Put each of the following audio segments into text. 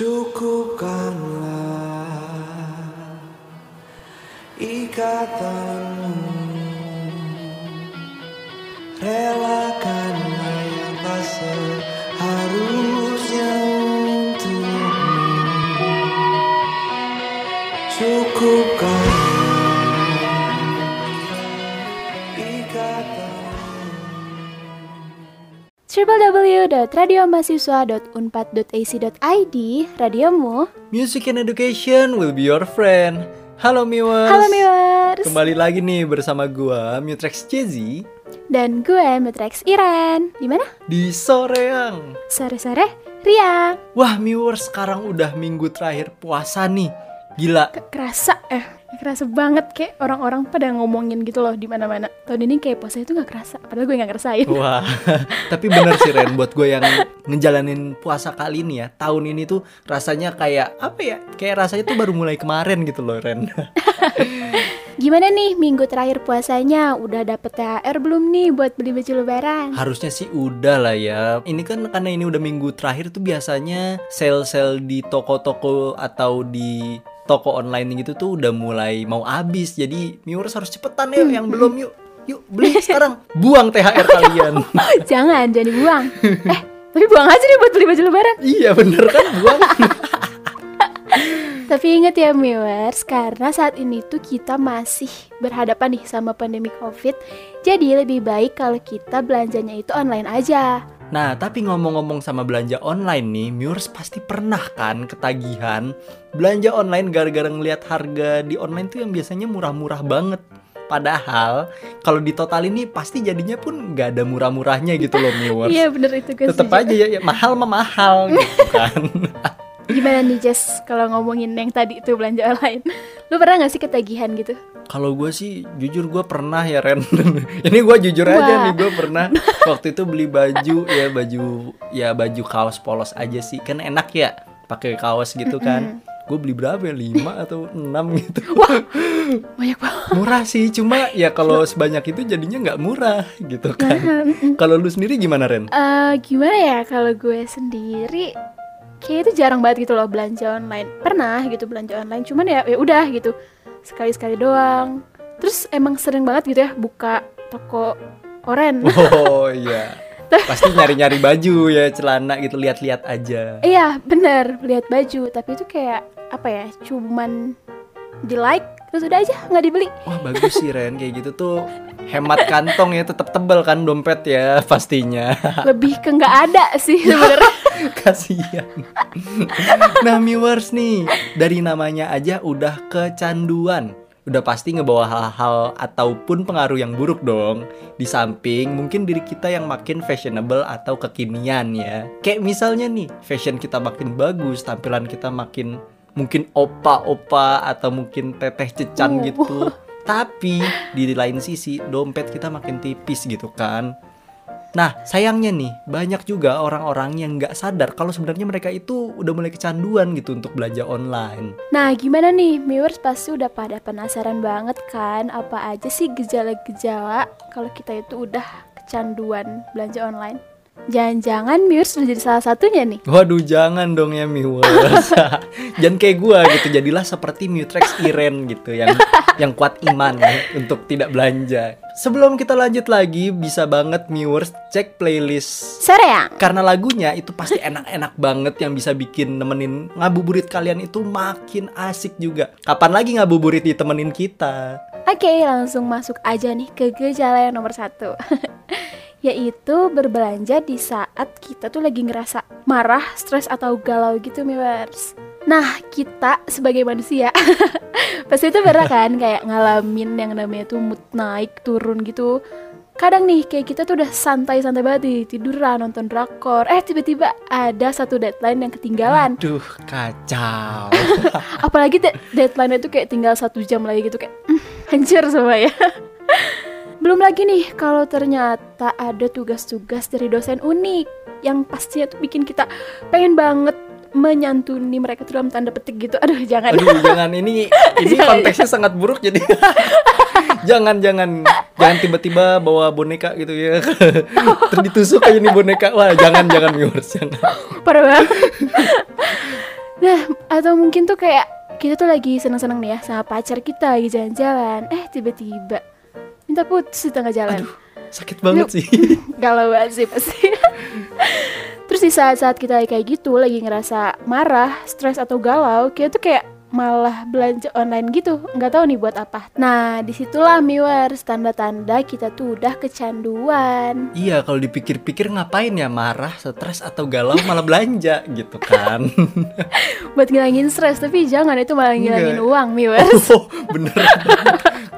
Cukupkanlah ikatanmu. Relakanlah yang tak seharusnya untukmu. Cukupkanlah ikatanmu www.radiomahasiswa.unpad.ac.id Radiomu Music and Education will be your friend. Halo Miwers. Halo Miwers Kembali lagi nih bersama gua Mutrex Jezi Dan gue Metrex Iren Di mana? di Soreang. Sore-sore Ria Wah Miwers sekarang udah minggu terakhir puasa nih. Gila. Kerasa eh Kerasa banget kayak orang-orang pada ngomongin gitu loh di mana mana Tahun ini kayak puasa itu gak kerasa Padahal gue gak ngerasain Wah, tapi bener sih Ren buat gue yang ngejalanin puasa kali ini ya Tahun ini tuh rasanya kayak apa ya Kayak rasanya tuh baru mulai kemarin gitu loh Ren Gimana nih minggu terakhir puasanya? Udah dapet THR belum nih buat beli baju lebaran? Harusnya sih udah lah ya Ini kan karena ini udah minggu terakhir tuh biasanya Sale-sale di toko-toko atau di toko online gitu tuh udah mulai mau habis. Jadi viewers harus cepetan ya yang belum yuk. Yuk beli sekarang. Buang THR kalian. Jangan, jangan dibuang. Eh, tapi buang aja deh buat beli baju lebaran. Iya bener kan buang. Tapi ingat ya viewers, karena saat ini tuh kita masih berhadapan nih sama pandemi COVID Jadi lebih baik kalau kita belanjanya itu online aja Nah, tapi ngomong-ngomong sama belanja online nih, viewers pasti pernah kan ketagihan belanja online gara-gara ngelihat harga di online tuh yang biasanya murah-murah banget. Padahal kalau di total ini pasti jadinya pun nggak ada murah-murahnya gitu loh viewers. Iya bener itu gue Tetap aja ya, ya, mahal mah mahal gitu kan. Gimana nih Jess kalau ngomongin yang tadi itu belanja online Lu pernah gak sih ketagihan gitu? Kalau gue sih jujur gue pernah ya Ren. Ini gue jujur aja Wah. nih gue pernah waktu itu beli baju ya baju ya baju kaos polos aja sih kan enak ya pakai kaos gitu kan. Gue beli berapa ya? 5 atau 6 gitu. Banyak banget Murah sih cuma ya kalau sebanyak itu jadinya nggak murah gitu kan. Kalau lu sendiri gimana Ren? Eh, Gimana ya kalau gue sendiri Kayak itu jarang banget gitu loh belanja online Pernah gitu belanja online Cuman ya ya udah gitu Sekali-sekali doang. Terus emang sering banget gitu ya Buka toko oren. Oh iya. Pasti nyari-nyari baju ya celana gitu lihat-lihat aja. Iya bener lihat baju. Tapi itu kayak apa ya Cuman di like Terus udah aja nggak dibeli. Wah bagus sih Ren. Kayak gitu tuh hemat kantong ya tetap tebel kan dompet ya pastinya. Lebih ke nggak ada sih sebenarnya kasihan. nah viewers nih dari namanya aja udah kecanduan. Udah pasti ngebawa hal-hal ataupun pengaruh yang buruk dong. Di samping mungkin diri kita yang makin fashionable atau kekinian ya. Kayak misalnya nih fashion kita makin bagus tampilan kita makin mungkin opa-opa atau mungkin teteh cecan Uh. gitu. Tapi di lain sisi dompet kita makin tipis gitu kan Nah, sayangnya nih, banyak juga orang-orang yang nggak sadar kalau sebenarnya mereka itu udah mulai kecanduan gitu untuk belanja online. Nah, gimana nih? Viewers pasti udah pada penasaran banget kan apa aja sih gejala-gejala kalau kita itu udah kecanduan belanja online? Jangan-jangan viewers udah jadi salah satunya nih. Waduh, jangan dong ya viewers. Jangan kayak gua gitu, jadilah seperti Mutrex Iren gitu yang yang kuat iman untuk tidak belanja. Sebelum kita lanjut lagi, bisa banget viewers cek playlist Sore ya? karena lagunya itu pasti enak-enak banget yang bisa bikin nemenin ngabuburit kalian itu makin asik juga. Kapan lagi ngabuburit ditemenin kita? Oke, langsung masuk aja nih ke gejala yang nomor satu. Yaitu berbelanja di saat kita tuh lagi ngerasa marah, stres, atau galau gitu, viewers. Nah, kita sebagai manusia pasti itu pernah kan kayak ngalamin yang namanya tuh mood naik turun gitu. Kadang nih kayak kita tuh udah santai-santai banget nih, tiduran, nonton drakor. Eh, tiba-tiba ada satu deadline yang ketinggalan. Duh, kacau. apalagi de- deadline itu kayak tinggal satu jam lagi gitu kayak "Hmm, hancur semua ya belum lagi nih kalau ternyata ada tugas-tugas dari dosen unik yang pastinya tuh bikin kita pengen banget menyantuni mereka tuh dalam tanda petik gitu. Aduh jangan. Aduh, jangan. Ini ini konteksnya sangat buruk jadi. Jangan jangan. Jangan tiba-tiba bawa boneka gitu ya. Terus ditusuk aja nih boneka. Wah jangan jangan viewers jangan. Parah banget. Nah, atau mungkin tuh kayak kita tuh lagi seneng-seneng nih ya sama pacar kita lagi jalan-jalan. Eh, tiba-tiba minta putus di tengah jalan. Aduh, sakit banget sih. Galau banget sih pasti. Terus di saat-saat kita kayak gitu lagi ngerasa marah, stres atau galau, kita tuh kayak malah belanja online gitu, nggak tahu nih buat apa. Nah, di situlah viewers tanda-tanda kita tuh udah kecanduan. Iya, kalau dipikir-pikir ngapain ya marah, stres atau galau malah belanja gitu kan. buat ngilangin stres, tapi jangan itu malah ngilangin Enggak. uang, viewers. oh, bener.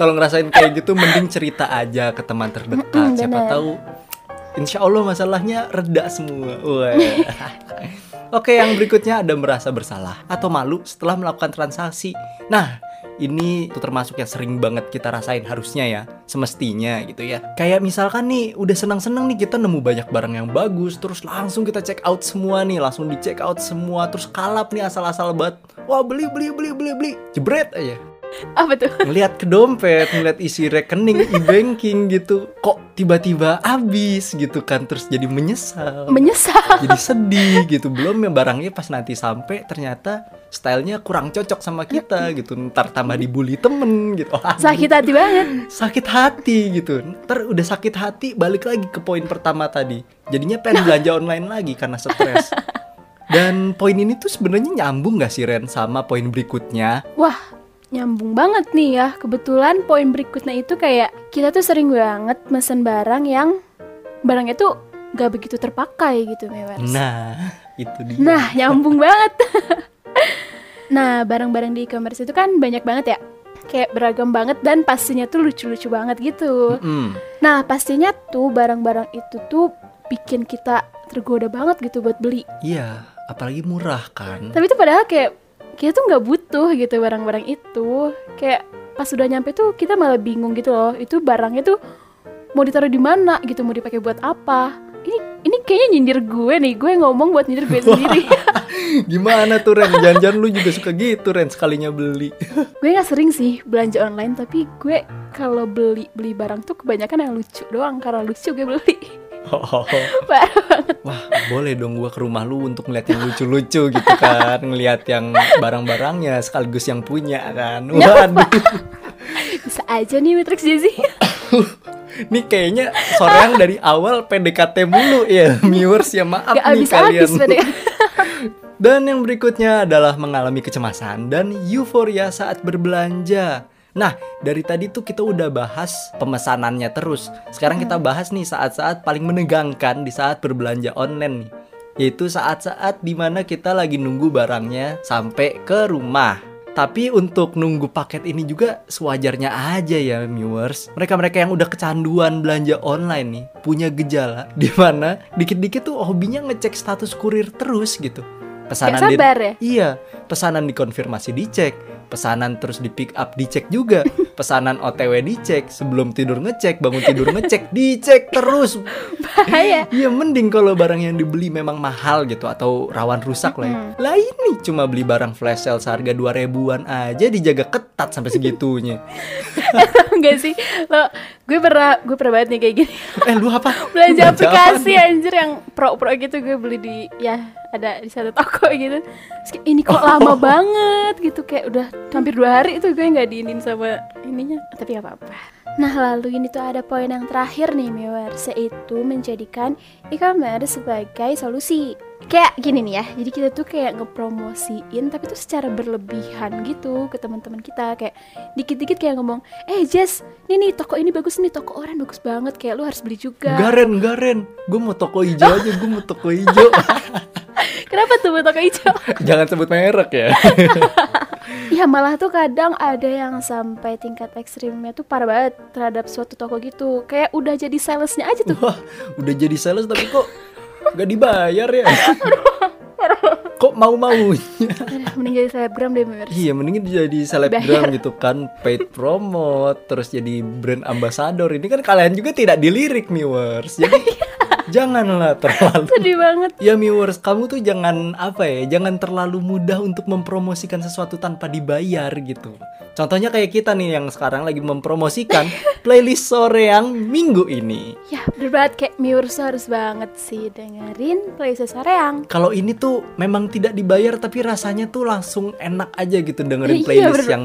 Kalau ngerasain kayak gitu mending cerita aja ke teman terdekat. Siapa tahu Insya Allah masalahnya reda semua. Oke, yang berikutnya ada merasa bersalah atau malu setelah melakukan transaksi. Nah, ini tuh termasuk yang sering banget kita rasain harusnya ya, semestinya gitu ya. Kayak misalkan nih, udah senang-senang nih kita nemu banyak barang yang bagus, terus langsung kita check out semua nih, langsung di check out semua, terus kalap nih asal-asal banget. Wah beli beli beli beli beli, jebret aja Apa tuh? ngeliat ke dompet, ngeliat isi rekening e-banking gitu, kok tiba-tiba habis gitu kan, terus jadi menyesal, Menyesal. jadi sedih gitu. Belum ya barangnya pas nanti sampai ternyata stylenya kurang cocok sama kita gitu. Ntar tambah dibully temen gitu. Aduh, Sakit hati banget. sakit hati gitu. Ntar udah sakit hati balik lagi ke poin pertama tadi. Jadinya pengen belanja online lagi karena stres. Dan poin ini tuh sebenarnya nyambung gak sih Ren sama poin berikutnya? Wah, nyambung banget nih ya. Kebetulan poin berikutnya itu kayak kita tuh sering banget mesen barang yang barangnya tuh gak begitu terpakai gitu, viewers. Nah, itu dia. Nah, nyambung banget. nah, barang-barang di e-commerce itu kan banyak banget ya. Kayak beragam banget dan pastinya tuh lucu-lucu banget gitu. Mm-mm. Nah, pastinya tuh barang-barang itu tuh bikin kita tergoda banget gitu buat beli. Iya, apalagi murah kan. Tapi itu padahal kayak kita tuh nggak butuh gitu barang-barang itu. Kayak pas udah nyampe tuh kita malah bingung gitu loh. Itu barangnya tuh mau ditaruh di mana gitu, mau dipakai buat apa? Ini ini kayaknya nyindir gue nih. Gue ngomong buat nyindir gue sendiri. Gimana tuh Ren? Jangan-jangan lu juga suka gitu Ren sekalinya beli. gue nggak sering sih belanja online, tapi gue kalau beli beli barang tuh kebanyakan yang lucu doang. Karena lucu gue beli. Oh. Wah, boleh dong gua ke rumah lu untuk ngeliat yang lucu-lucu gitu kan, ngeliat yang barang-barangnya sekaligus yang punya kan. Waduh, Bisa aja nih Matrix Jazzy. nih kayaknya soreang dari awal PDKT mulu ya, viewers ya maaf Gak nih kalian. Dan yang berikutnya adalah mengalami kecemasan dan euforia saat berbelanja. Nah, dari tadi tuh kita udah bahas pemesanannya terus. Sekarang kita bahas nih saat-saat paling menegangkan di saat berbelanja online nih. Yaitu saat-saat di mana kita lagi nunggu barangnya sampai ke rumah. Tapi untuk nunggu paket ini juga sewajarnya aja ya viewers. Mereka-mereka yang udah kecanduan belanja online nih punya gejala di mana dikit-dikit tuh hobinya ngecek status kurir terus gitu. Pesanan Gak di- sabar ya? Iya, pesanan dikonfirmasi dicek, pesanan terus di pick up dicek juga, pesanan OTW dicek, sebelum tidur ngecek, bangun tidur ngecek, dicek terus. Bahaya. Iya mending kalau barang yang dibeli memang mahal gitu atau rawan rusak lah ya. Lah ini cuma beli barang flash sale seharga 2 ribuan aja dijaga ketat sampai segitunya. Enggak sih. Lo gue pernah gue pernah banget nih kayak gini. eh lu apa? belanja aplikasi apaan? anjir yang pro-pro gitu gue beli di ya ada di satu toko gitu Terus kayak, ini kok lama banget gitu kayak udah hampir dua hari itu gue nggak diinin sama ininya tapi gak apa-apa nah lalu ini tuh ada poin yang terakhir nih viewers yaitu menjadikan e-commerce sebagai solusi kayak gini nih ya jadi kita tuh kayak ngepromosiin tapi tuh secara berlebihan gitu ke teman-teman kita kayak dikit-dikit kayak ngomong eh Jess nih nih toko ini bagus nih toko orang bagus banget kayak lu harus beli juga Garen, Garen, gue mau toko hijau aja, gue mau toko hijau. Kenapa tuh buat toko hijau? Jangan sebut merek ya. ya malah tuh kadang ada yang sampai tingkat ekstrimnya tuh parah banget terhadap suatu toko gitu. Kayak udah jadi salesnya aja tuh. Wah, udah jadi sales tapi kok gak dibayar ya? kok mau-maunya? Aduh, mending jadi selebgram deh, Mers. Iya, mending jadi selebgram gitu kan, paid promote, terus jadi brand ambassador. Ini kan kalian juga tidak dilirik viewers. Jadi Janganlah terlalu Sedih banget. Ya viewers, kamu tuh jangan apa ya, jangan terlalu mudah untuk mempromosikan sesuatu tanpa dibayar gitu. Contohnya kayak kita nih yang sekarang lagi mempromosikan playlist sore yang minggu ini. Ya, banget kayak Miurs harus banget sih dengerin playlist Soreang. Kalau ini tuh memang tidak dibayar tapi rasanya tuh langsung enak aja gitu dengerin Iya, playlist yang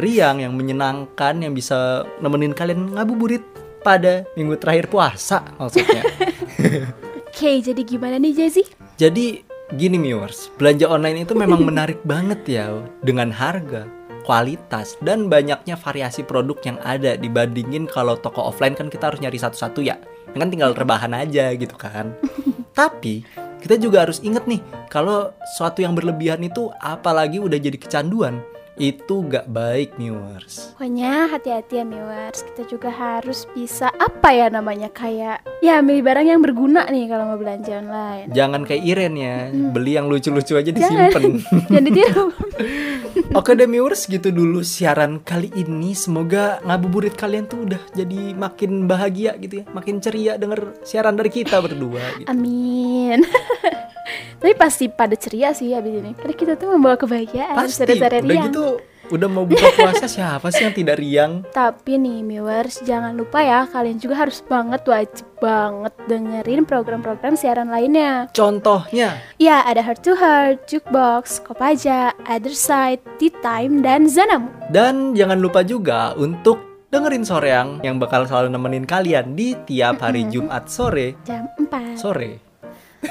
riang, yang menyenangkan, yang bisa nemenin kalian ngabuburit pada minggu terakhir puasa maksudnya. Oke, jadi gimana nih Jazzy? Jadi gini viewers, belanja online itu memang menarik banget ya dengan harga, kualitas dan banyaknya variasi produk yang ada dibandingin kalau toko offline kan kita harus nyari satu-satu ya. Kan tinggal rebahan aja gitu kan. Tapi kita juga harus inget nih kalau suatu yang berlebihan itu apalagi udah jadi kecanduan itu gak baik viewers. Pokoknya hati-hati ya Miwers, kita juga harus bisa apa ya namanya kayak ya milih barang yang berguna nih kalau mau belanja online. Jangan kayak Iren ya, beli yang lucu-lucu aja disimpan. Jangan ditiru. Oke deh viewers gitu dulu siaran kali ini Semoga ngabuburit kalian tuh udah jadi makin bahagia gitu ya Makin ceria denger siaran dari kita berdua gitu. Amin. Tapi pasti pada ceria sih abis ini. Karena kita tuh membawa kebahagiaan Pasti udah riang. gitu udah mau buka puasa siapa sih yang tidak riang Tapi nih viewers, jangan lupa ya kalian juga harus banget wajib banget dengerin program-program siaran lainnya. Contohnya Ya, ada Heart to Heart, Jukebox, Kopaja, Other Side, Tea Time, dan Zanamu. Dan jangan lupa juga untuk dengerin soreang yang bakal selalu nemenin kalian di tiap hari Jumat sore Jam 4. Sore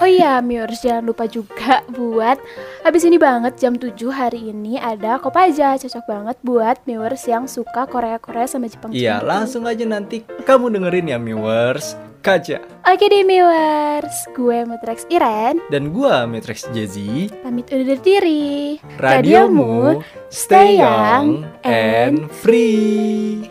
Oh iya, viewers jangan lupa juga buat habis ini banget jam 7 hari ini ada Kopaja. Cocok banget buat viewers yang suka Korea-Korea sama Jepang. Iya langsung aja nanti kamu dengerin ya viewers Kaca Oke deh viewers, gue Matrix Iren, Dan gua Matrix Jazzy pamit undur diri. Radiomu Stay young and free